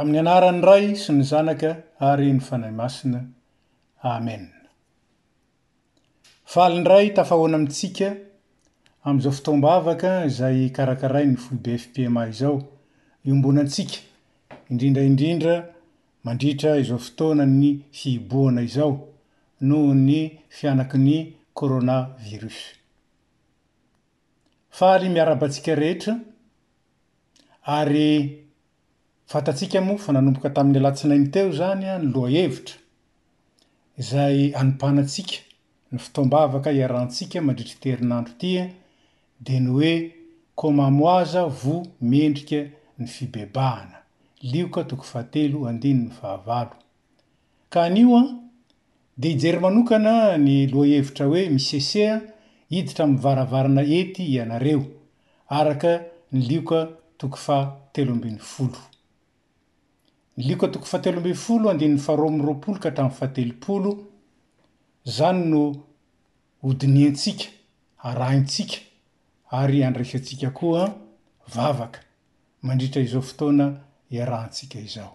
Amin'ny anaran'ny Ray sy ny Zanaka ary ny Fanahy Masina. Amen. Faly ny Ray tafahoana amintsika amin'izao fotoam-bavaka izay karakarain'ny Foibe FPMA izao, iombonantsika, indrindra indrindra mandritra izao fotoanan'ny fihibohana izao noho ny fihanaky ny Coronavirus. Faly miarahaba antsika rehetra ary fantatsika moa fa nanomboka tamin'ny alatsinainy teo izany ny lohahevitra izay anompanantsika ny fotoam-bavaka iarahantsika mandritra ity herinandro ity dia ny hoe Comment moaza vous mendrika ny fibebahana, Lioka toko fahatelo andininy fahavalo. Ka anio an, dia hijery manokana ny lohahevitra hoe misese an, hiditra amin'ny varavarana ety ianareo, araka ny lioka toko faha telo ambin'ny folo. Ny lioka toko faha telo ambin'ny folo andininy faha roa amby roapolo ka hatramin'ny faha telopolo, izany no hodinihantsika, arahintsika ary andraisantsika koa vavaka mandritra izao fotoana iarahantsika izao.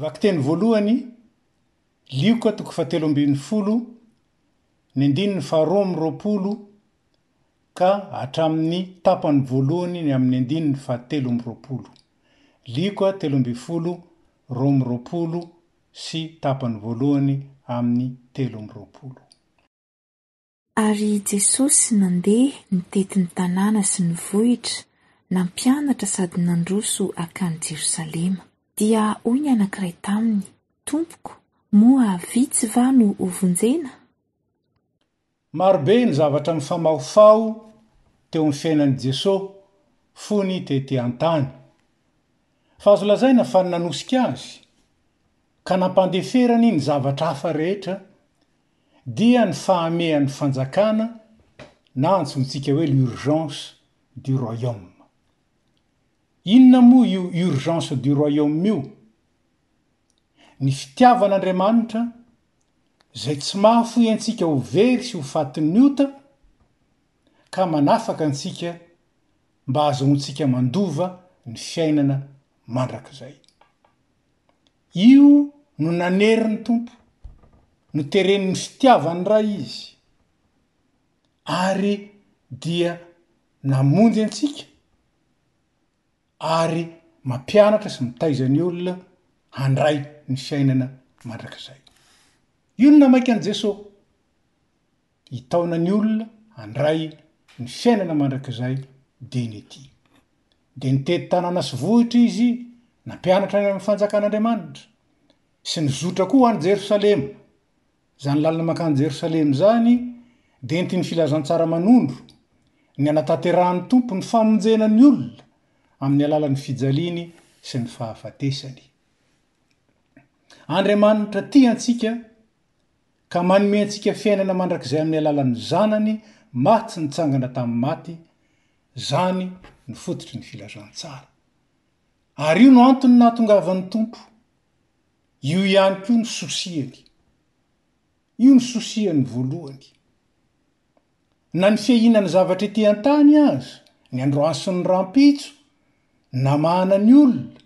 Vakiteny voalohany, Lioka toko fahatelo ambin'ny folo, ny andininy faharoa amby roapolo ka hatramin'ny tapany voalohany ny amin'ny andininy fahatelo amby roapolo. Lioka telo ambin'ny folo, roa amby roapolo sy tapany voalohany amin'ny telo amby roapolo. Ary i Jesosy nandeha nitety ny tanàna sy ny vohitra, nampianatra sady nandroso hankany Jerosalema. Dia hoy ny anankiray taminy, Tompoko, moa vitsy va no hovonjena? Maro be ny zavatra nifamahofaho teo amin'ny fiainan'i Jesosy fony tety an-tany. Fa azo lazaina fa ny nanosika azy Ka nampandeferany ny zavatra hafa rehetra, dia ny fahamehan'ny fanjakana na antsointsika hoe l'urgence du royaume. Inona moa io urgence du royaume io? Ny fitiavan'Andriamanitra, izay tsy mahafoy antsika ho very sy ho fatin'ny ota, ka manafaka antsika mba hahazoantsika mandova ny fiainana mandrakizay. Io no nanery ny Tompo. Noteren'ny fitiavan'ny Ray izy, ary dia namonjy antsika, ary mampianatra sy mitaiza ny olona handray ny fiainana mandrakizay. Io no namaika an'i Jesoa. hitaona ny olona handray ny fiainana mandrakizay dieny ity. Dia nitety tanàna sy vohitra izy nampianatra ny amin'ny fanjakan'Andriamanitra, sy nizotra koa ho any Jerosalema. Izany lalana mankany Jerosalema izany dia entin'ny filazantsara manondro ny hanataterahan'ny Tompo ny famonjena ny olona amin'ny alalan'ny fijaliany sy ny fahafatesany. Andriamanitra tia antsika ka manome antsika fiainana mandrakizay amin'ny alalan'ny Zanany maty nitsangana tamin'ny maty, izany no fototry ny filazantsara. Ary io no antony nahatongavan'ny Tompo. Io ihany koa no sosiany. Io no sosiany voalohany. Na ny fiahiana ny zavatra ety an-tany aza, ny androany sy ny rahampitso, namahana ny olona,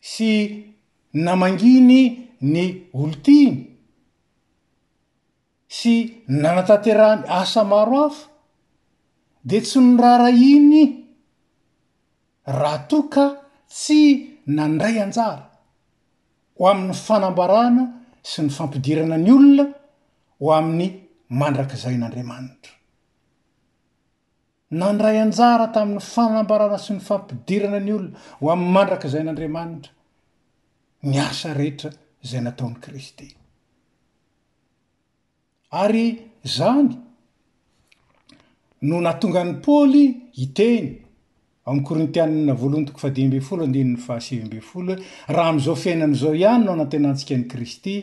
sy namanginy ny olon-tiany sy nanatanterahany asa maro hafa dia tsy noraharahiany raha toa ka tsy nandray anjara ho amin'ny fanambarana sy ny fampidirana ny olona ho amin'ny mandrakizain'Andriamanitra. Nandray anjara tamin'ny fanambarana sy ny fampidirana ny olona ho amin'ny mandrakizay an'Andriamanitra ny asa rehetra izay nataon'i Kristy. Ary izany no nahatonga an'i Paoly hiteny ao amin'ny Korintianina voalohany toko fahadimy ambin'ny folo andininy fahasivy ambin'ny folo hoe, Raha amin'izao fiainana izao ihany no anantenantsika an'i Kristy,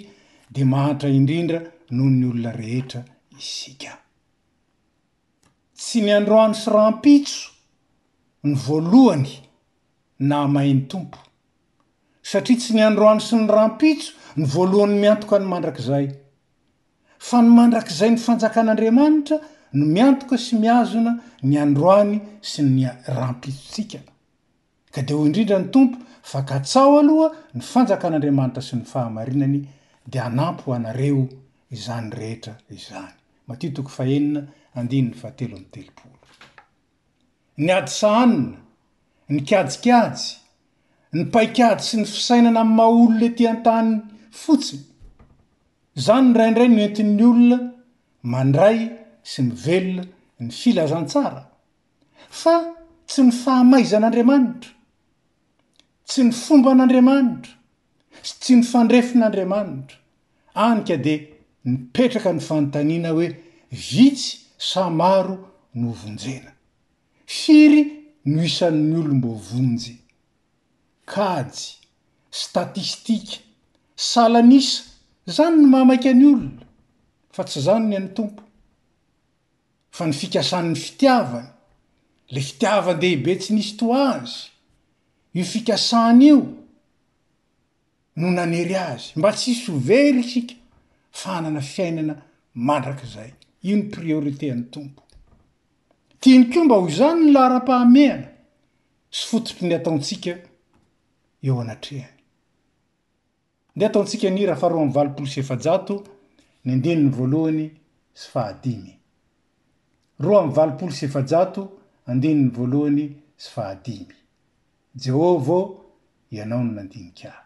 dia mahantra indrindra noho ny olona rehetra isika. Tsy ny androany sy rahampitso no voalohany nahamay ny Tompo, satria tsy ny androany sy ny rahampitso no voalohany miantoka ny mandrakizay, fa ny mandrakizay ny fanjakan'Andriamanitra no miantoka sy mihazona ny androany sy ny rahampitsotsika. Ka dia hoy indrindra ny Tompo fa katsaho aloha ny fanjakan'Andriamanitra sy ny fahamarinany dia hanampy ho anareo izany rehetra izany. Matio toko fahenina andininy fahatelo amby telopolo. Ny ady sahanina, ny kajikajy, ny paikady sy ny fisainana amin'ny maha olona ety an-tany fotsiny, izany indraindray no entin'ny olona mandray sy mivelona ny filazantsara, fa tsy ny fahamaizan'Andriamanitra, tsy ny fomban'Andriamanitra sy tsy ny fandrefin'Andriamanitra, any ka dia mipetraka ny fanontaniana hoe vitsy sa maro no vonjena? Firy no isan'ny olom-boavonjy? Kajy, statistika, salan'isa, zany no mahamaika ny olona fa tsy zany ny an'ny Tompo. fa ny fikasan'ny fitiavany, le fitiavan-dehibe tsy nisy toa azy, io fikasany io no nanery azy mba tsy hisy ho very isika fa hanana fiainana mandrakizay. Io ny priorité an'ny Tompo. Tiany koa mba ho izany ny laharam-pahamehana sy fototry ny ataontsika eo anatrehany. Ndeha ataontsika ny hira faharoa amby valopolo sy efajato, ny andininy voalohany sy fahadimy. Roa amby valopolo sy efajato, andininy voalohany sy fahadimy. Jehovah ô, Ianao no nandinika ahy.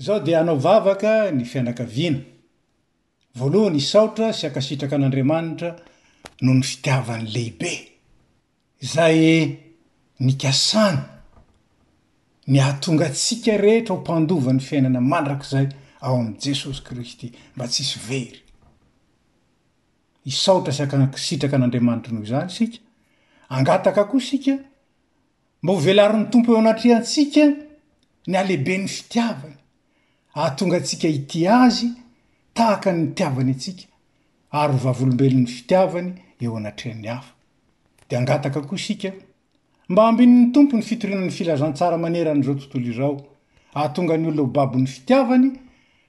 Izao dia hanao vavaka ny fianakaviana. Voalohany hisaotra sy hankasitraka an'Andriamanitra noho ny fitiavany lehibe, izay nikasany ny hahatonga antsika rehetra ho mpandovan'ny fiainana mandrakizay ao amin'i Jesosy Kristy mba tsy hisy very. Hisaotra sy hankasitraka an'Andriamanitra noho izany isika, hangataka koa isika Mba ho velarin'ny Tompo eo anatrehantsika ny halehiben'ny fitiavany, hahatonga antsika hitia Azy tahaka ny nitiavany antsika, ary ho vavolombelon'ny fitiavany eo anatrehan'ny hafa. Dia hangataka koa isika, mba hambinin'ny Tompo ny fitoriana ny filazantsara maneran'izao tontolo izao, hahatonga ny olona ho babon'ny fitiavany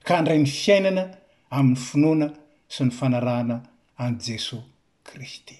ka handray ny fiainana amin'ny finoana sy ny fanarahana an'i Jesoa Kristy.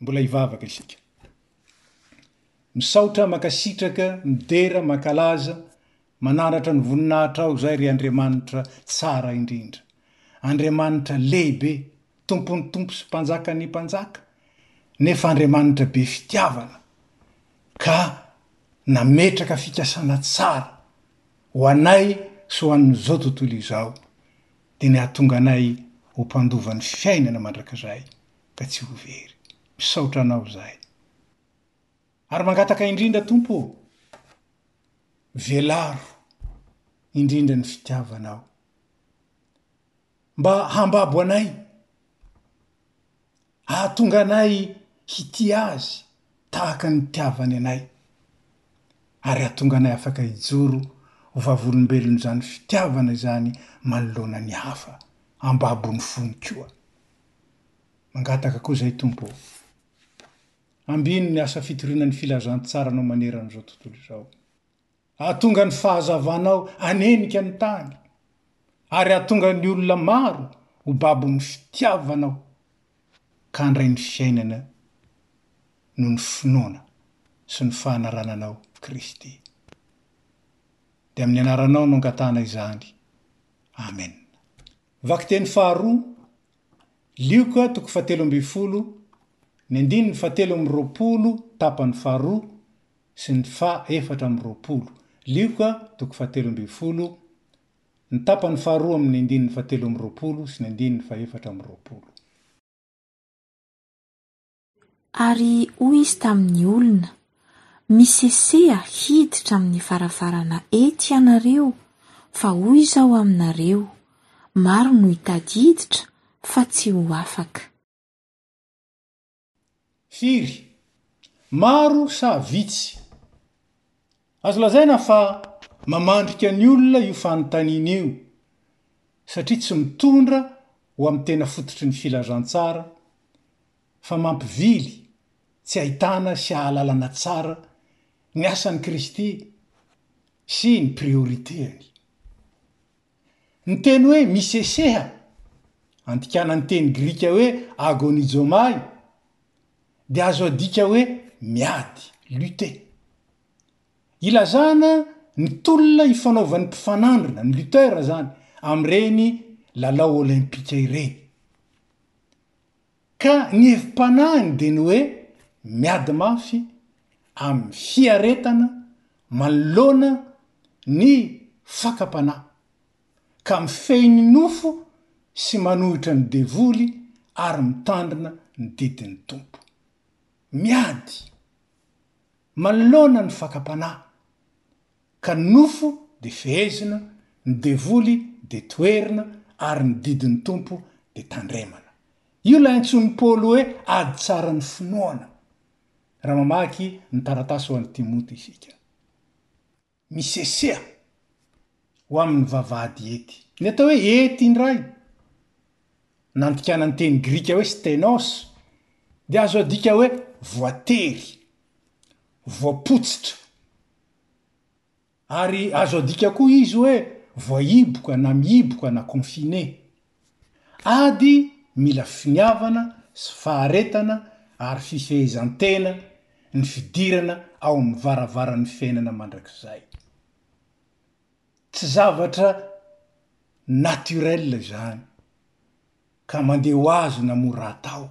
Mbola hivavaka isika. Misaotra makasitraka midera makalaza manandratra ny voninahitrao zay ry Andriamanitra tsara indrindra Andriamanitra lehibe tompony tompo sy mpanjakany mpanjaka nefa Andriamanitra be fitiavana ka nametraka fikasana tsara ho anay sy ho an'izao tontolo izao de ny ahatonga anay ho mpandova ny fiainana mandrakizay ka tsy ho very. Misaotra anao izahay. Ary mangataka indrindra Tompo ô, velaro indrindra ny fitiavanao mba hambabo anay, hahatonga anay hitia Azy tahaka ny nitiavany anay, ary hahatonga anay afaka hijoro ho vavolombelon'izany fitiavana izany manoloana ny hafa, ambabo ny fony koa. Mangataka koa izay Tompo ô. Ambino ny asa fitoriana ny filazantsaranao maneran'izao tontolo izao. Ahatonga ny fahazavanao hanenika ny tany ary ahatonga ny olona maro ho babo ny fitiavanao ka handray ny fiainana noho ny finoana sy ny fahanarana anao Kristy. Dia amin'ny anaranao no angatahana izany. Amen. Vakiteny faharoa, Lioka toko fahatelo ambin'ny folo, ny andininy fahatelo amby roapolo tapany faharoa sy ny faha efatra amby roapolo. Lioka toko fahatelo ambin'ny folo, ny tapany faharoa amin' ny andininy fahatelo amby roapolo sy ny andininy faha efatra amby roapolo. Ary hoy izy tamin'ny olona, Miseseha hiditra amin'ny varavarana ety ianareo, fa hoy izao aminareo, Maro no hitady hiditra, fa tsy ho afaka. Firy? Maro sa vitsy? Azo lazaina fa mamandrika ny olona io fanontaniana io satria tsy mitondra ho amin'ny tena fototry ny filazantsara fa mampivily tsy ahitana sy ahalalana tsara ny asan'i Kristy sy ny prioriteany. Ny teny hoe miseseha, andikana ny teny grika hoe agonizo'mai, dia azo adika hoe miady, lutter. Ilazana ny tolona ifanaovan'ny mpifanandrina, ny lutteurs, izany amin'ireny lalao Olympika ireny. Ka ny hevi-panahiny dia ny hoe miady mafy amin'ny fiaretana manoloana ny fakam-panahy, ka mifehy ny nofo sy manohitra ny devoly ary mitandrina ny didin'ny Tompo. Miady manoloana ny fakam-panahy ka ny nofo dia fehezina, ny devoly dia toherina ary ny didin'ny Tompo dia tandremana. Io ilay antsoin'i Paoly hoe ady tsara ny finoana, raha mamaky ny taratasy ho an'i Timoty isika. Miseseha ho amin'ny vavahady ety. Ny atao hoe ety indray, nandikànan'ny teny grika hoe stenos, dia azo adika hoe voatery, voapotsitra, Ary azo adika koa izy hoe voahiboka na mihiboka na confiné. Ady mila finiavana sy faharetana ary fifehezan-tena ny fidirana ao amin'ny varavaran'ny fiainana mandrakizay. Tsy zavatra naturel izany ka mandeha ho azy na mora atao.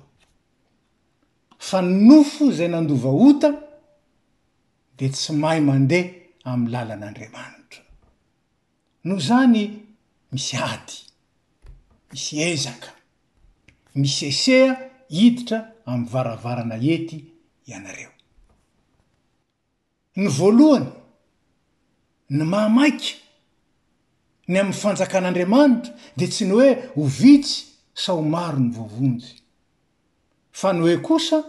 Fa ny nofo izay nandova ota, dia tsy mahay mandeha amin'ny lalan'Andriamanitra. Noho izany misy ady, misy ezaka, misesea hiditra amin'ny varavarana ety ianareo. Ny voalohany, ny maha maika ny amin'ny fanjakan'Andriamanitra dia tsy ny hoe ho vitsy sa ho maro ny voavonjy. Fa ny hoe kosa,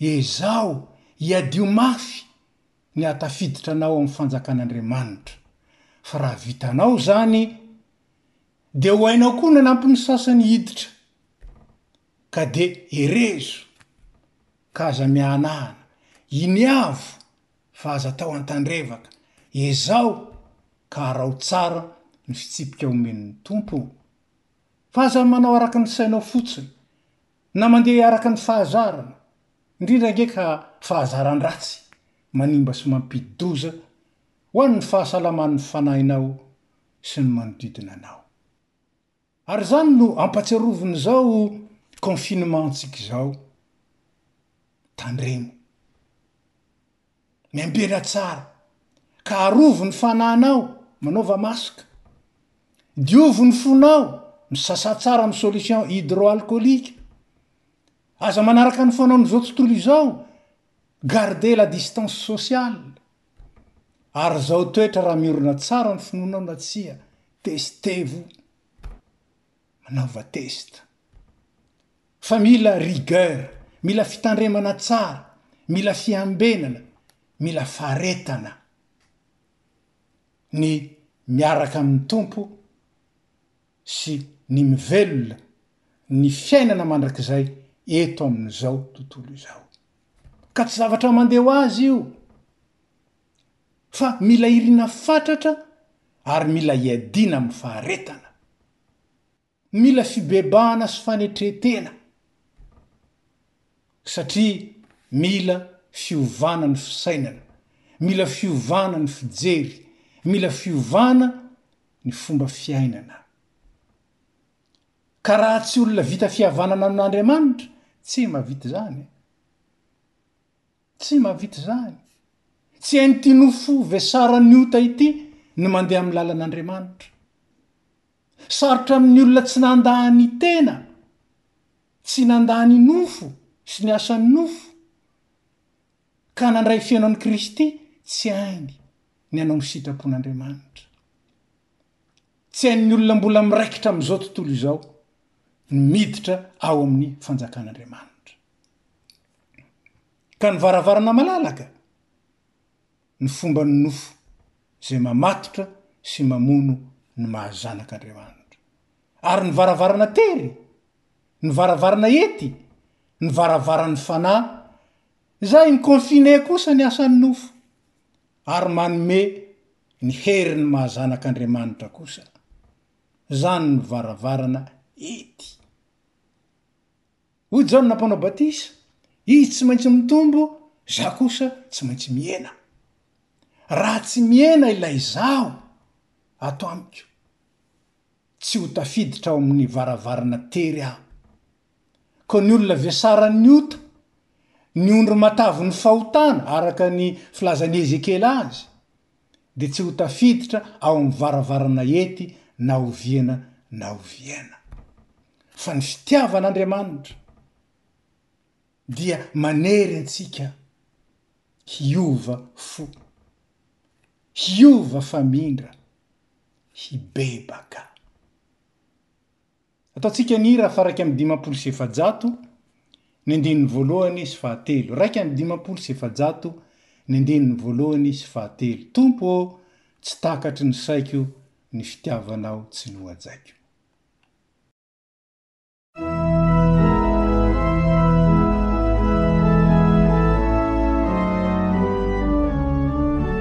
Ezaho hiadio mafy ny hahatafiditra anao amin'ny fanjakan'Andriamanitra. Fa raha vitanao izany, dia ho hainao koa ny hanampy ny sasany hiditra. Ka dia herezo, ka aza mihanahana. Iniavo, fa aza atao an-tandrevaka. Ezaho, ka araho tsara ny fitsipika omen'ny Tompo. fa aza manao araka ny sainao fotsiny, na mandeha araka ny fahazarana, indrindra ange ka fahazaran-dratsy manimba sy mampidi-doza ho an'ny fahasalaman'ny fanahinao sy ny manodidina anao. Ary izany no ampatsiarovin'izao confinement-ntsika izao. Tandremo. Miambena tsara, ka arovy ny fanahinao, manaova maska. Diovy ny fonao, misasa tsara amin'ny solution hydroalcoolique. Aza manaraka ny fanaon'izao tontolo izao, gardez la distance sociale. Ary zao toetra raha miorina tsara ny finoanao na tsia, testez-vous. manaova test fa mila rigueur, mila fitandremana tsara, mila fiambenana, mila faharetana ny miaraka amin'ny Tompo sy ny mivelona ny fiainana mandrakizay eto amin'izao tontolo izao ka tsy zavatra mandeha ho azy io. fa mila irina fatratra ary mila iadiana amin'ny faharetana. Mila fibebahana sy fanetren-tena satria mila fiovana ny fisainana, mila fiovana ny fijery, mila fiovana ny fomba fiainana. Ka raha tsy olona vita fihavanana amin'Andriamanitra, tsy mahavita izany. Tsy mahavita izany. Tsy hain'ity nofo vesaran'ny ota ity ny mandeha amin'ny lalan'Andriamanitra. Sarotra amin'ny olona tsy nandà ny tena, tsy nandà ny nofo sy ny asan'ny nofo, ka nandray fihaino an'i Kristy, tsy hainy ny hanao ny sitrapon'Andriamanitra. Tsy hain'ny olona mbola miraikitra amin'izao tontolo izao ny miditra ao amin'ny fanjakan'Andriamanitra. Ka ny varavarana malalaka? Ny fomban'ny nofo izay mamatotra sy mamono ny maha zanak'Andriamanitra. Ary ny varavarana tery? Ny varavarana ety? Ny varavaran'ny fanahy? Izay mi-confiner kosa ny asan'ny nofo ary manome ny herin'ny maha zanak'Andriamanitra kosa. Izany ny varavarana ety. Hoy Jaona Mpanao Batisa, Izy tsy maintsy mitombo, izaho kosa tsy maintsy mihena. Raha tsy mihena ilay izaho ato amiko, tsy ho tafiditra ao amin'ny varavarana tery aho. Koa ny olona vesaran'ny ota, ny ondry matavin'ny fahotana, araka ny filazan'i Ezekiela azy, dia tsy ho tafiditra ao amin'ny varavarana ety na oviana na oviana. Fa ny fitiavan'Andriamanitra dia manery antsika hiova fo, hiova famindra, hibebaka. Ataontsika ny hira faharaika amby dimampolo sy efajato, ny andininy voalohany sy fahatelo. Iraika amby dimampolo sy efajato, ny andininy voalohany sy fahatelo. Tompo ô, tsy takatry ny saiko ny fitiavanao tsy nohajaiko.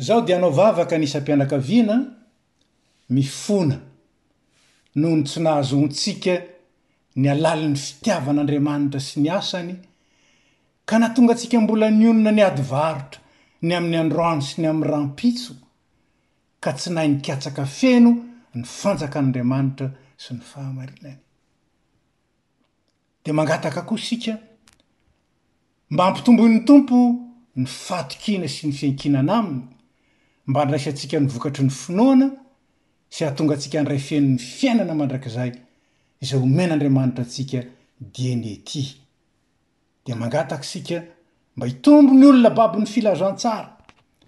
Izaho dia hanao vavaka ny isam-pianakaviana mifona noho ny tsy nahazoantsika ny halalin'ny fitiavan'Andriamanitra sy ny asany ka nahatonga antsika mbola nionona ny ady varotra ny amin'ny androany sy ny amin'ny rahampitso ka tsy nahay nikatsaka feno ny fanjakan'Andriamanitra sy ny fahamarinany. Dia mangataka koa isika mba hampitomboin'ny Tompo ny fahatokiana sy ny fiankinana Aminy, mba handraisantsika ny vokatry ny finoana sy hahatonga antsika handray feno ny fiainana mandrakizay izay omen'Andriamanitra antsika dieny ety. dia mangataka isika mba hitombo ny olona babon'ny filazantsara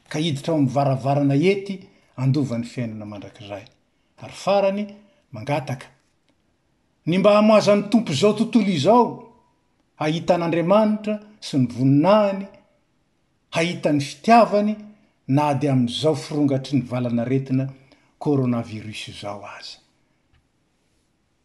ka hiditra ao amin'ny varavarana hety handova ny fiainana mandrakizay. Ary farany, mangataka ny mba hamoazan'ny Tompo izao tontolo izao hahita an'Andriamanitra sy ny voninahiny, hahita ny fitiavany na dia amin'izao firongatry ny valan'aretina coronavirus izao aza.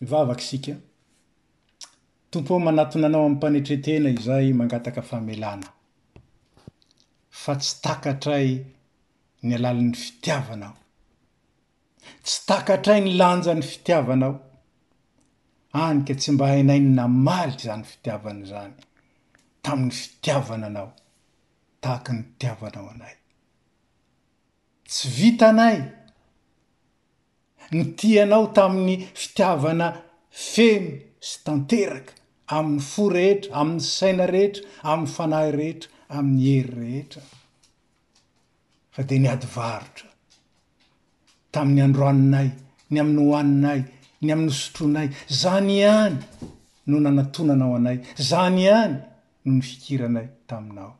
Mivavaka isika. Tompo ô, manatona Anao amim-panetren-tena izahay mangataka famelana, fa tsy takatray ny alalin'ny fitiavanao. Tsy takatray ny lanjan'ny fitiavanao, any ka tsy mba hainay ny namaly izany fitiavana izany, tamin'ny fitiavana Anao, tahaka ny nitiavanao anay. Tsy vitanay ny tia anao tamin'ny fitiavana feno sy tanteraka, amin'ny fo rehetra, amin'ny saina rehetra, amin'ny fanahy rehetra, amin'ny hery rehetra, fa dia ny ady varotra tamin'ny androaninay, ny amin'ny hohaninay, ny amin'ny hosotroinay, izany ihany no nanatonanao anay, izany ihany no nifikiranay taminao.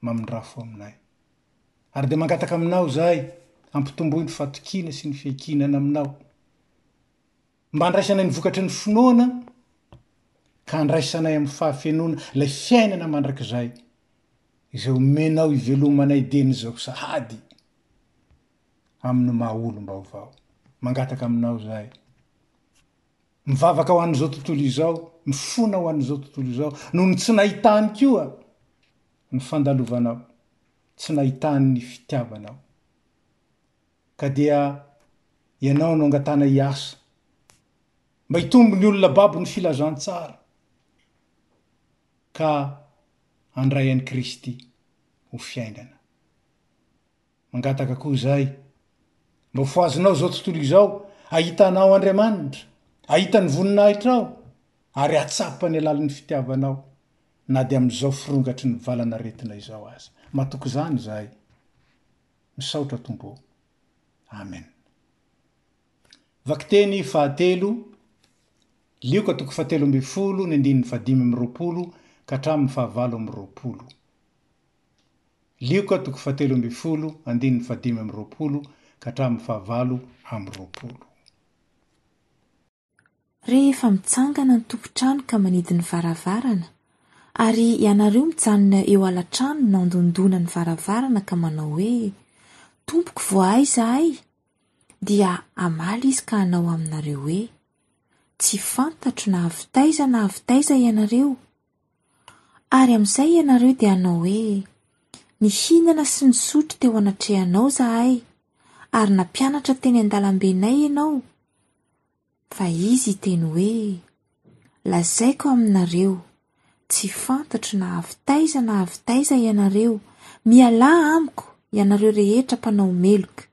mamindrafo aminay. Ary dia mangataka aminao izahay, ampitomboy ny fatokiana sy ny fiankinana aminao, mba handraisanay ny vokatry ny finoana, ka handraisanay amin'ny fahafenoana ilay fiainana mandrakizay, izay omenao hivelomanay dieny izao sahady amin'ny maha olom-baovao. Mangataka aminao izahay. Mivavaka ho an'izao tontolo izao, mifona ho an'izao tontolo izao, noho ny tsy nahitany koa ny fandalovanao, tsy nahitany ny fitiavanao. Ka dia Ianao no angatahana hiasa, mba hitombo ny olona babo ny filazantsara, ka handray an'i Kristy ho fiainana. Mangataka koa izahay mba ho fohazinao izao tontolo izao ahitanao Andriamanitra, ahita ny voninahitrao ary ahatsapany alalin'ny fitiavanao na dia amin'izao firongatry ny valan'aretina izao aza. Matoky izany izahay. Misaotra Tompo ô. Amen. Vakiteny fahatelo, Lioka toko fahatelo ambin'ny folo ny andininy fahadimy amby roapolo ka hatramin'ny fahavalo amby roapolo. Lioka toko fahatelo ambin'ny folo, andininy fahadimy amby roapolo ka hatramin'ny fahavalo amby roapolo. Rehefa mitsangana ny tompon-trano ka manidy ny varavarana, ary ianareo mijanona eo ala-trano nandondona ny varavarana ka manao hoe, Tompoko voahay izahay! dia hamaly izy ka hanao aminareo hoe, Tsy fantatro na avy taiza na avy taiza ianareo! Ary amin'izay ianareo dia hanao hoe, Nihinana sy nisotro teo anatrehanao zahay, ary nampianatra teny an-dalambenay ianao. Fa izy hiteny hoe, Lazaiko aminareo, tsy fantatro na avy taiza na avy taiza ianareo, mialà amiko, ianareo rehetra mpanao meloka.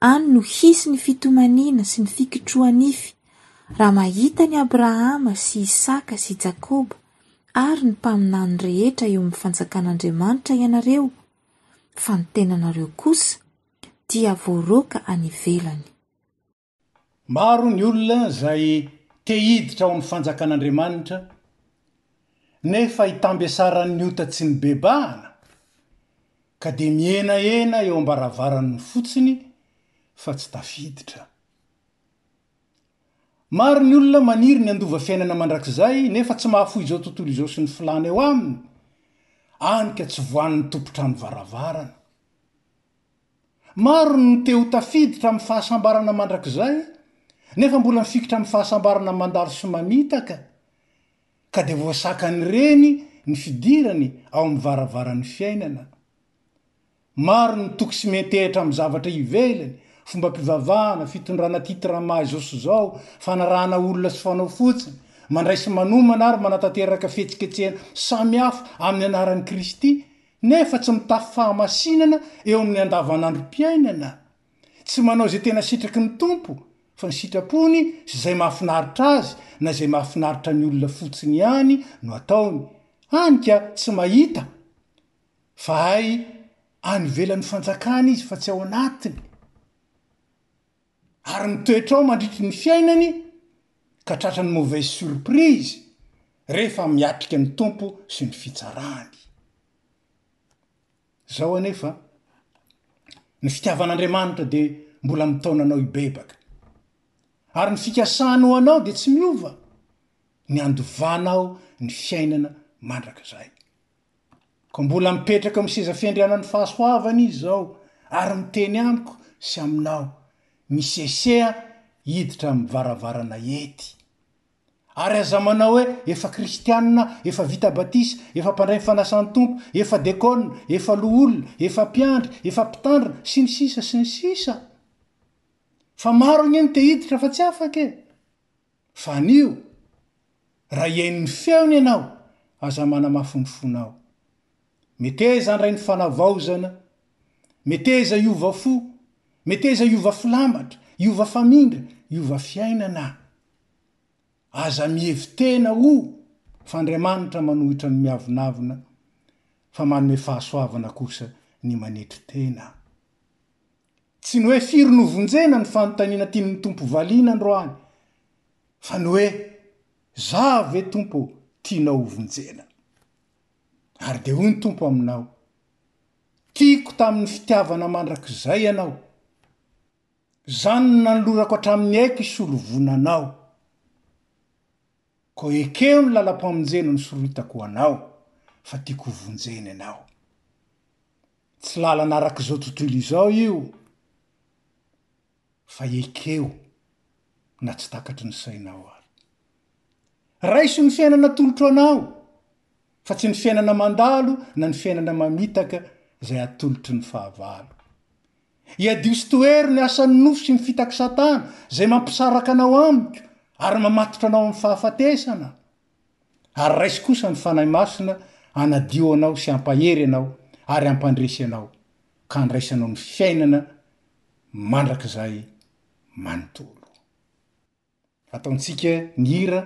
Any no hisy ny fitomaniana sy ny fikitroha-nify, raha mahita an'i Abrahama sy Isaka sy Jakoba ary ny mpaminany rehetra eo amin'ny Fanjakan'Andriamanitra ianareo, fa ny tenanareo kosa dia voaroaka any ivelany. Maro ny olona izay te hiditra ao amin'ny fanjakan'Andriamanitra nefa itambesaran'ny ota tsy nibebahana ka dia mihenahena eo am-baravarany fotsiny fa tsy tafiditra. Maro ny olona maniry ny handova fiainana mandrakizay nefa tsy mahafoy izao tontolo izao sy ny filàna eo aminy, any ka tsy voan'ny tompon-trano varavarana. Maro ny te ho tafiditra amin'ny fahasambarana mandrakizay nefa mbola mifikitra amin'ny fahasambarana mandalo sy mamitaka, ka dia voasakan'ireny ny fidirany ao amin'ny varavaran'ny fiainana. Maro ny toky sy miantehitra amin'ny zavatra ivelany, fombam-pivavahana, fitondrana titre maha izao sy izao, fanarahana olona sy fanao fotsiny, mandray sy manomana ary manatanteraka fihetsiketsehana samihafa amin'ny anaran'i Kristy, nefa tsy mitafy fahamasinana eo amin'ny andavanandrom-piainana, tsy manao izay tena sitraky ny Tompo fa ny sitrapony sy izay mahafinaritra Azy na izay mahafinaritra ny olona fotsiny ihany no ataony, hany ka tsy mahita fa hay any ivelan'ny fanjakana izy fa tsy ao anatiny. ary ny toetrao mandritry ny fiainany ka tratran'ny mauvaise surprise rehefa miatrika ny Tompo sy ny fitsarany. Zao anefa, ny fitiavan'Andriamanitra dia mbola mitaona anao hibebaka. Ary ny fikasany ho anao dia tsy miova, ny handovanao ny fiainana mandrakizay. Koa mbola mipetraka eo amin'ny seza fiandrianan'ny fahasoavana izy izao, ary miteny amiko sy aminao, Miseseha hiditra amin'ny varavarana ety. Ary aza manao hoe, Efa kristiana, efa vita batisa, efa mpandray ny fanasan'ny Tompo, efa dekona, efa loholona, efa mpiandry, efa mpitandrina, sy ny sisa sy ny sisa. Fa maro ange ny te hiditra fa tsy afaka e! Fa anio, raha hihaino ny feony ianao, aza manamafy ny fonao. Meteza handray ny fanavaozana, meteza hiova fo, meteza hiova filamatra, hiova famindra, hiova fiainana. Aza mihevi-tena ho fa Andriamanitra manohitra ny miavonavona, fa manome fahasoavana kosa ny manetry tena. Tsy ny hoe firy no vonjena ny fanontaniana tian'ny Tompo hovaliana androany, fa ny hoe za ve Tompo tianao hovonjena. Ary dia hoy ny Tompo aminao, Tiako tamin'ny fitiavana mandrakizay ianao. Zany no nanolorako hatramin'ny aiko hisolo voina anao. Koa ekeo ny lalam-pamonjena nosoroitako ho anao, fa tiako ho vonjena ianao. Tsy lalana araka izao tontolo izao io, fa ekeo na tsy takatry ny sainao ary. Raiso ny fiainana atolotro anao, fa tsy ny fiainana mandalo na ny fiainana mamitaka izay atolotry ny fahavalo. Hiadio sy tohero ny asan'ny nofo sy ny fitak'i Satana izay mampisaraka anao amiko ary mamatotra anao amin'ny fahafatesana, ary raiso kosa ny Fanahy Masina hanadio anao sy hampahery anao ary hampandresy anao ka handraisanao ny fiainana mandrakizay manontolo. Ataontsika ny hira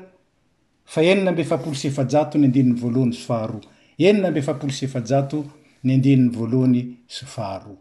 fa enina amby efapolo sy efajato ny andininy voalohany sy faharoa. Enina amby efapolo sy efajato ny andininy voalohany sy faharoa.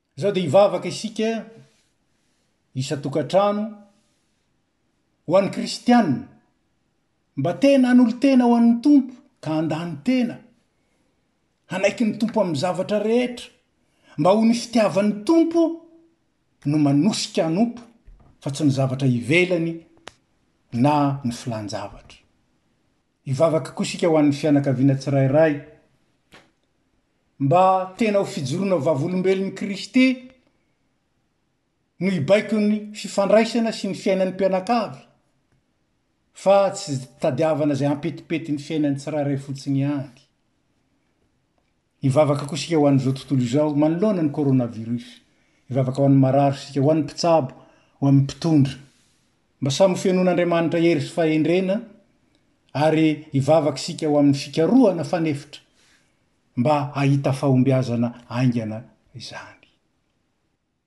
Izao dia hivavaka isika isan-tokantrano ho an'ny kristiana mba tena hanolo-tena ho an'ny Tompo ka handany tena, hanaiky ny Tompo amin'ny zavatra rehetra, mba ho ny fitiavan'ny Tompo no manosika hanompo fa tsy ny zavatra ivelany na ny filan-javatra. Hivavaka koa isika ho an'ny fianakaviana tsirairay, mba tena ho fijoroana ho vavolombelon'i Kristy no hibaikon'ny fifandraisana sy ny fiainan'ny mpianakavy, fa tsy tadiavana izay hampetipety ny fiainan'ny tsirairay fotsiny ihany. Hivavaka koa isika ho an'izao tontolo izao manoloana ny coronavirus. Hivavaka ho an'ny marary isika, ho an'ny mpitsabo, ho amin'ny mpitondra. Mba samy ho fenoan'Andriamanitra hery sy fahendrena ary hivavaka isika ho amin'ny fikarohana fanefitra mba hahita fahombiazana haingana izany.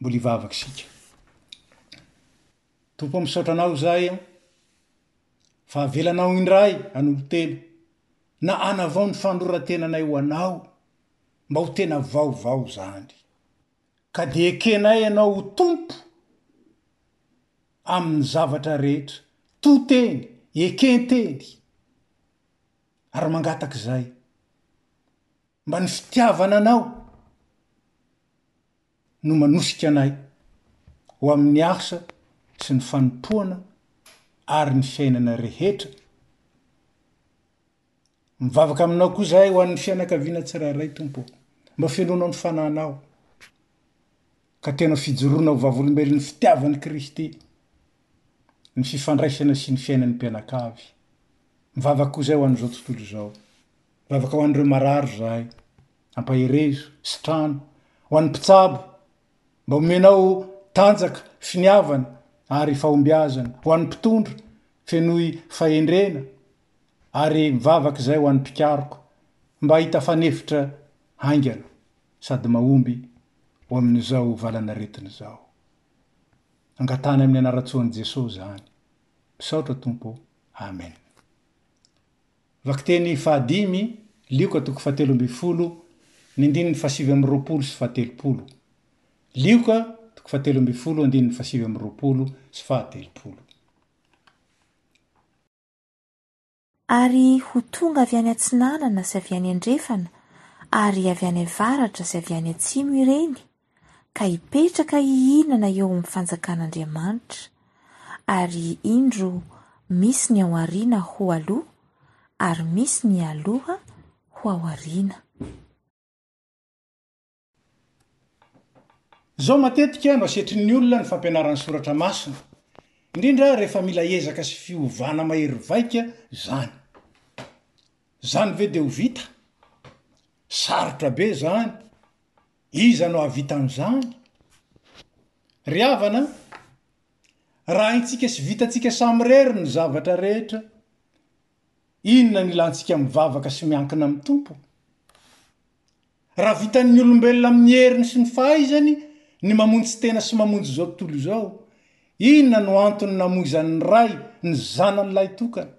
Mbola hivavaka isika. Tompo o misaotra anao izay an! Fa avelanao indray hanolo-tena na hanavao ny fanoran-tenanay ho anao mba ho tena vaovao izany. Ka dia ekenay ianao ho Tompo amin'ny zavatra rehetra. To teny, eken-teny ary mangataka izay. Mba ny fitiavana anao no manosika anay ho amin'ny asa sy ny fanompoana ary ny fiainana rehetra. Mivavaka aminao koa izahay ho an'ny fianakaviana tsirairay Tompo ô. Mba fenoinao ny Fananao ka tena fijoroana ho vavolombelon'ny fitiavan'i Kristy ny fifandraisana sy ny fiainan'ny mpianakavy. Mivavaka koa izahay ho an'izao tontolo izao. Vavaka ho an'ireo marary ry Ray, ampaherezo, sitrano, ho an'ny mpitsabo, mba omenao tanjaka, finiavana ary fahombiazana, ho an'ny mpitondra, fenoy fahendrena, ary mivavaka izay ho an'ny mpikaroka, mba hahita fanefitra haingana sady mahomby ho amin'izao valan'aretina izao. Angatahany amin'ny anaran-tsoan'i Jesoa izany. Misaotra Tompo o. Amen. Vakiteny fahadimy, Lioka toko fahatelo ambin'ny folo, ny andininy fahasivy amby roapolo sy fahatelopolo. Lioka toko fahatelo ambin'ny folo, andininy fahasivy amby roapolo sy fahatelopolo. Ary ho tonga avy any atsinanana sy avy any andrefana ary avy any avaratra sy avy any atsimo ireny, ka hipetraka hihinana eo amin'ny fanjakan'Andriamanitra, ary indro misy ny ao aoriana ho aloha, ary misy ny aloha ho ao aoriana. Izao matetika no asetrin'ny olona ny fampianaran'ny soratra masina, indrindra rehefa mila ezaka sy fiovana mahery vaika izany. Izany ve dia ho vita? Sarotra be izany! Iza no hahavita an'izany? Ry havana an! Raha haintsika sy vitantsika samirery ny zavatra rehetra, inona no ilantsika mivavaka sy miankina amin'ny Tompo? Raha vitan'ny olombelona amin'ny heriny sy ny fahaizany ny mamonjy tena sy mamonjy izao tontolo izao, inona no antony namoizan'ny Ray ny Zanany lahitokana?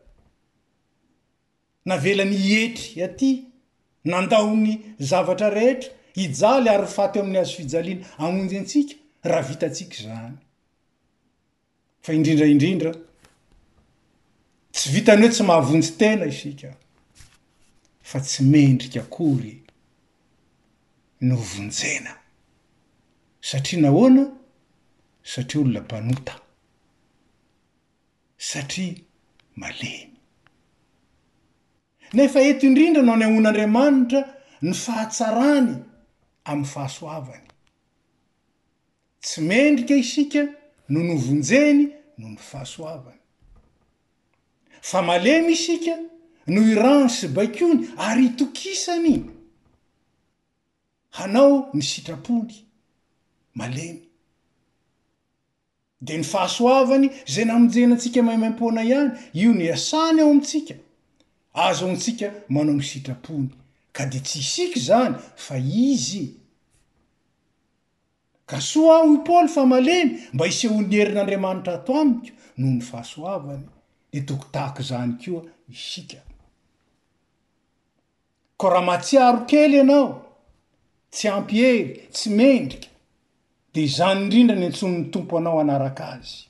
Navelany hietry aty, nandao ny zavatra rehetra, hijaly ary ho faty eo amin'ny hazo fijaliana hamonjy antsika raha vitantsika izany. Fa indrindra indrindra, tsy vitan'ny hoe tsy mahavonjy tena isika, fa tsy mendrika akory ny ho vonjena. Satria nahoana? Satria olona mpanota. satria malemy. Nefa eto indrindra no anehoan'Andriamanitra ny fahatsarany amin'ny fahasoavany. Tsy mendrika isika no novonjeny noho ny fahasoavany. Fa malemy isika noho irany sy baikony ary itokisany hanao ny sitrapony. Malemy. Dia ny fahasoavany izay namonjena antsika maimaim-poana ihany, io no iasany ao amintsika. Ahazoantsika manao ny sitrapony, ka dia tsy isika izany fa Izy. Ka soa aho, hoy Paoly, fa malemy mba hisehoan'ny herin'Andriamanitra ato amiko noho ny fahasoavany, dia tokony tahaka izany koa isika. Koa raha mahatsiaro kely ianao, tsy ampy hery, tsy mendrika, dia izany indrindra ny antsoin'ny Tompo anao hanaraka Azy.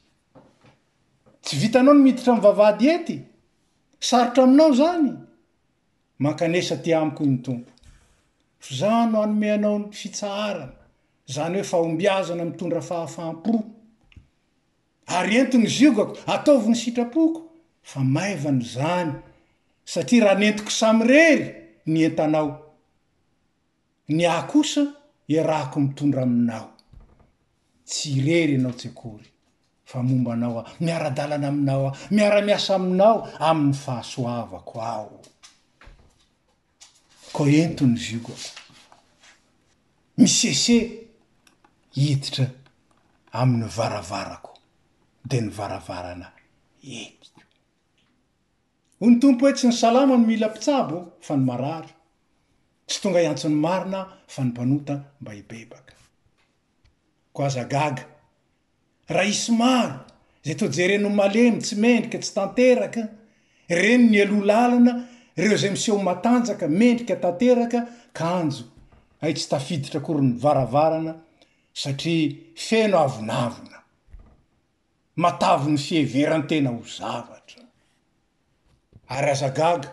Tsy vitanao ny miditra amin'ny vavahady ety? Sarotra aminao izany? Mankanesa aty amiko hoy ny Tompo. Fa izaho no hanome anao ny fitsaharana, izany hoe fahombiazana mitondra fahafaham-po. ary ento ny ziogako, ataovy ny sitrapoko, fa maivana izany, satria raha nentiko samirery ny entanao, ny ahy kosa iarahako mitondra aminao. Tsy irery ianao tsy akory, fa momba anao aho, miara-dalana aminao aho, miara-miasa aminao amin'ny fahasoavako aho. Koa ento ny viogo aho. Misese hiditra amin'ny varavarako, dia ny varavarana entiko. Hoy ny Tompo hoe, Tsy ny salama no mila mpitsabo, fa ny marary. Tsy tonga hiantso ny marina aho, fa ny mpanota mba hibebaka. Koa aza gaga. Raha hisy maro, izay toa jereny ho malemy, tsy mendrika, tsy tanteraka, ireny no hialoha lalana, ireo izay miseho matanjaka, mendrika tanteraka, kanjo hay tsy tafiditra akory ny varavarana satria feno avonavona. Matavy ny fiheveran-tena ho zavatra. Ary aza gaga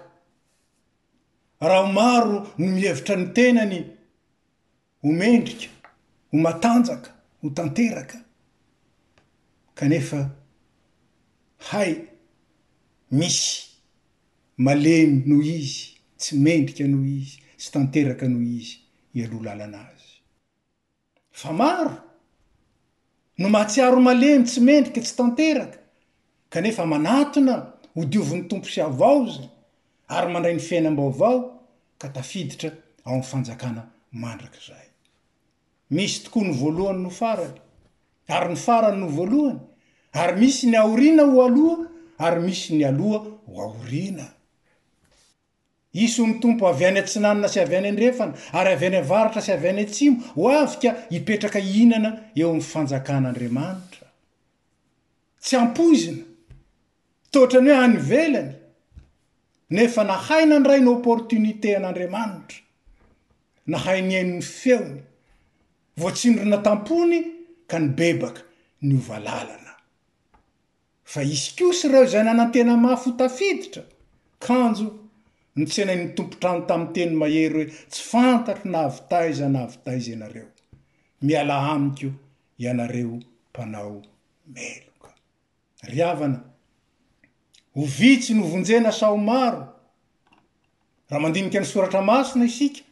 raha maro no mihevitra ny tenany ho mendrika, ho matanjaka, ho tanteraka, kanefa hay misy malemy noho izy, tsy mendrika noho izy, tsy tanteraka noho izy hialoha lalana azy. Fa maro! No mahatsiaro malemy tsy mendrika tsy tanteraka kanefa manatona ho diovin'ny Tompo sy havaoziny ary mandray ny fiainam-baovao ka tafiditra ao amin'ny fanjakana mandrakizay. Misy tokoa ny voalohany no farany ary ny farany no voalohany ary misy ny aoriana ho aloha ary misy ny aloha ho aoriana. Hisy ho ny Tompo avy any atsinanana sy avy any andrefana, ary avy any avaratra sy avy any atsimo, ho avy ka hipetraka hihinana eo amin'ny fanjakan'Andriamanitra. Tsy ampoizina, toa ohatran'ny hoe any ivelany, nefa nahay nandray ny opportunité an'Andriamanitra, nahay nihaino ny feony, voatsindrona tam-pony ka nibebaka, niova lalana. Fa hisy kosa ireo izay nanantena mafy ho tafiditra, kanjo notsenain'ny tompon-trano tamin'ny teny mahery hoe tsy fantatro na avy taiza na avy taiza ianareo. Mialà amiko ianareo mpanao meloka. Ry havana, ho vitsy no vonjena sa ho maro? Raha mandinika ny soratra masina isika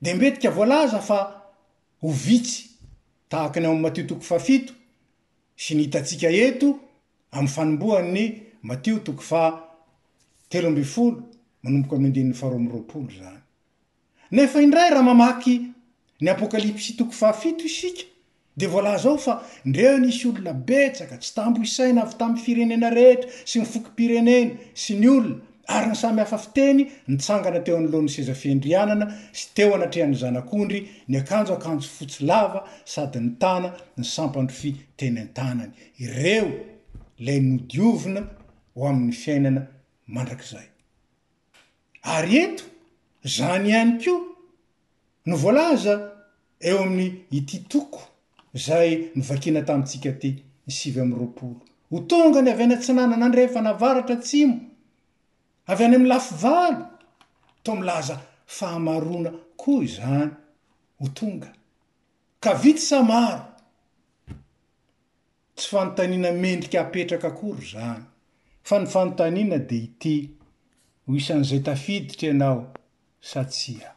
dia mbetika voalaza fa ho vitsy, tahaka ny ao amin'ny Matio toko fahafito, sy ny hitantsika eto amin'ny fanombohan'ny Matio toko faha telo ambin'ny folo manomboka amin'ny andininy faharoa amby roapolo izany. Nefa indray raha mamaky ny Apokalypsy toko faha fito isika dia voalaza ao fa ndrea nisy olona betsaka tsy tambo isaina avy tamin'ny firenena rehetra sy ny fokom-pirenena sy ny olona ary ny samy hafa fiteny nitsangana teo anoloan'ny seza fiandrianana sy teo anatrehan'ny zanak'ondry niakanjo akanjo fotsy lava sady nitana ny sampan-drofia teny an-tanany. Ireo ilay nodiovina ho amin'ny fiainana mandrakizay. Ary eto, izany ihany koa, No voalaza eo amin' ity toko izay novakina tamintsika ity, ny sivy amby roapolo. Ho tonga ny avy any atsinanana andrefana avaratra atsimo, avy any amin'ny lafy valo, toa milaza fahamaroana koa izany, ho tonga, ka vitsy sa maro? Tsy fanontaniana mendrika apetraka akory izany. Fa ny fanontaniana dia ity, ho isan'izay tafiditra ianao sa tsia?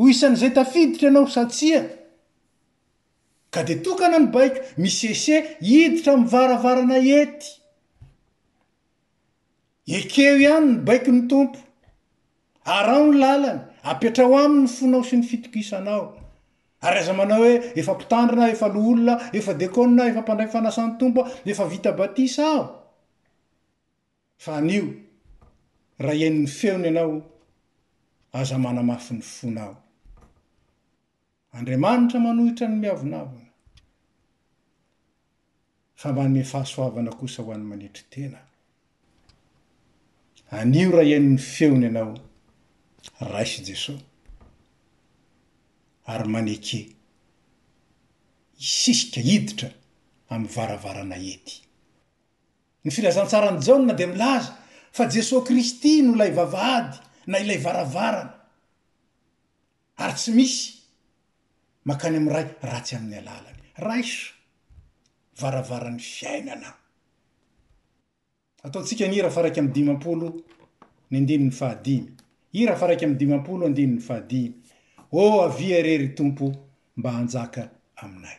Ho isan'izay tafiditra ianao sa tsia? Ka dia tokana ny baiko, misese hiditra amin'ny varavarana ety. Ekeo ihany ny baikon'ny Tompo. Araho ny lalany, apetraho aminy ny fonao sy ny fitokisanao. Ary aza manao hoe, efa mpitandrina, efa loholona, efa dekona, efa mpandray fanasan'ny Tompo, efa vita batisa aho. Fa anio, raha heno ny feony ianao, aza manamafy ny fonao. Andriamanitra manohitra ny miavonavona, fa manome fahasoavana kosa ho an'ny manetry tena. Anio, raha heno ny feony ianao, raiso Jesosy, ary maneke hisisika hiditra amin'ny varavarana hety. Ny Filazantsaran'i Jaona dia milaza fa Jesoa Kristy no ilay vavahady na ilay varavarana, ary tsy misy makany amin'ny Ray raha tsy amin'ny alalany. Rais. Varavaran'ny fiainana. Ataontsika ny Hira faharaika amby dimampolo ny andininy fahadimy. Hira faharaika amby dimampolo andininy fahadimy. Ô avia re ry Tompo mba hanjaka aminay.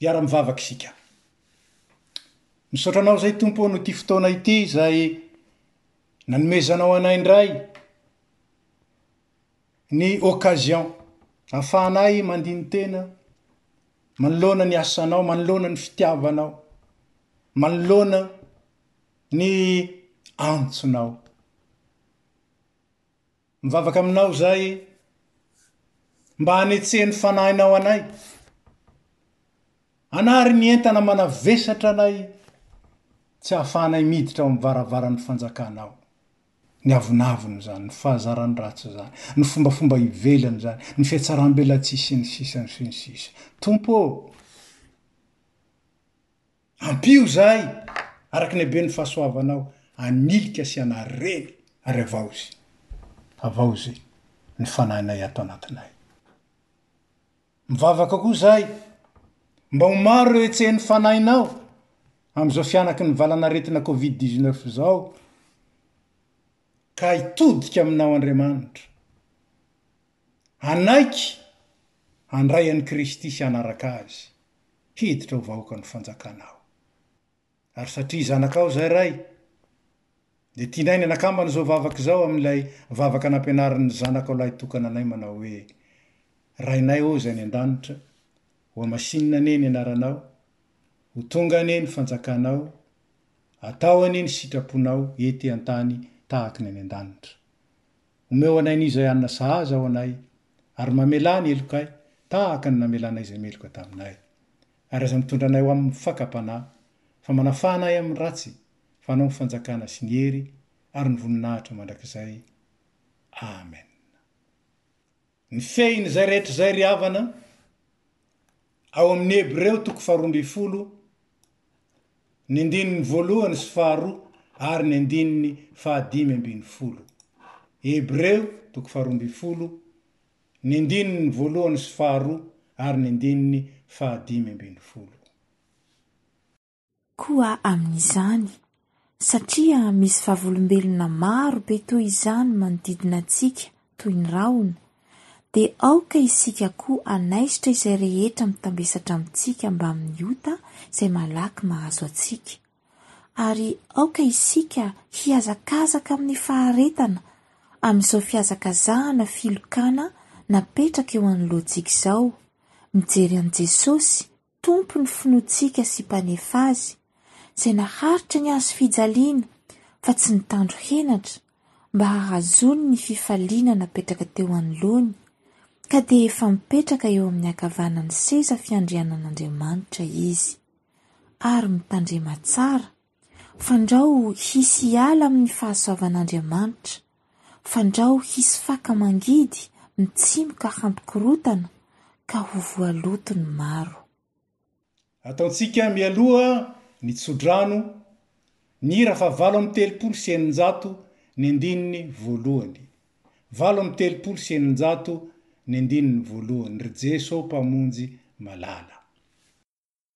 Hiara mivavaka isika. Misaotra anao izay Tompo noho ity fotoana ity izay nanomezanao anay indray ny occasion ahafahanay mandini-tena manoloana ny asanao, manoloana ny fitiavanao, manoloana ny antsonao. Mivavaka aminao izahay mba hanetsehan'ny Fanahinao anay, hanary ny entana manavesatra anay tsy hahafahanay miditra ao amin'ny varavaran'ny Fanjakanao. Ny avonavona izany, ny fahazaran'ny ratsy izany, ny fombafomba ivelany izany, ny fihatsaram-belatsihy sy ny sisa sy ny sisa. Tompo ô! Ampio izahay, araka ny haben'ny fahasoavanao, hanilika sy hanarena, ary avaozy, avaozy ny fanahinay ato anatinay. Mivavaka koa izahay, mba ho maro ireo hetsehin'ny Fanahinao, amin'izao fihanaky ny valan'aretina covid dix-neuf izao, ka hitodika aminao Andriamanitra. hanaiky handray an'i Kristy sy hanaraka Azy, hiditra ho vahoakan'ny fanjakanao. Ary satria zanakao izay, Ray, dia tianay ny hanakambana izao vavaka izao amin'ilay vavaka nampianarin'ny Zanakao lahitokana anay manao hoe, Rainay ô Izay any An-danitra, hohamasinina anie ny Anaranao, ho tonga anie ny fanjakanao, atao anie ny sitraponao ety an-tany tahaka ny any An-danitra. Omeo anay ny izay hanina sahaza ho anay, ary mamelà ny helokay tahaka ny namelanay izay meloka taminay. Ary aza mitondra anay ho amin'ny fakam-panahy, fa manafaha anay amin'ny ratsy, fa anao ny fanjakana sy ny hery ary ny voninahitra mandrakizay. Amena. Ny fehin'izay rehetra izay ry havana, ao amin'ny Hebreo toko faharoa ambin'ny folo, ny andininy voalohany sy faharoa ary ny andininy fahadimy ambin'ny folo. Hebreo toko faharoa ambin'ny folo, ny andininy voalohany sy faharoa ary ny andininy fahadimy ambin'ny folo. koa amin'izany, satria misy vavolombelona maro be toy izany manodidina antsika toy ny rahona, dia aoka isika koa hanaisotra izay rehetra mitambesatra amintsika mbamin'ny ota izay malaky mahazo antsika, ary aoka isika hihazakazaka amin'ny faharetana amin'izao fihazakazahana filokana napetraka eo anoloantsika izao, mijery an'i Jesosy Tompo ny finoantsika sy Mpanefa azy, izay naharitra ny hazo fijaliana fa tsy nitandro henatra mba hahazoany ny fifaliana napetraka teo anoloany, ka dia efa mipetraka eo amin'ny ankavanan'ny seza fiandrianan'Andriamanitra izy, ary mitandrema tsara. Fandrao hisy hiala amin'ny fahasoavan'Andriamanitra. Fandrao hisy faka mangidy, mitsimoka hampikorontana, ka ho voaloto ny maro. Ataontsika mialoha ny tsodrano ny hira fahavalo amby telopolo sy eninjato ny andininy voalohany. Valo amby telopolo sy eninjato ny andininy voalohany, Ry Jeso Mpamonjy malala.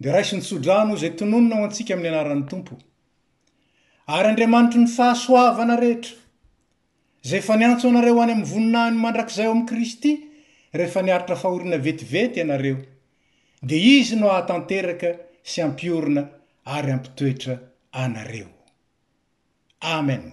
Dia raisin'ny tsodrano izay tononina ho antsika amin'ny anaran'ny Tompo. Ary Andriamanitry ny fahasoavana rehetra, izay efa niantso anareo ho any amin'ny voninahiny mandrakizay ao amin'i Kristy rehefa niaritra fahoriana vetivety ianareo, dia Izy no hahatanteraka sy hampiorina ary hampitoetra anareo. Amen.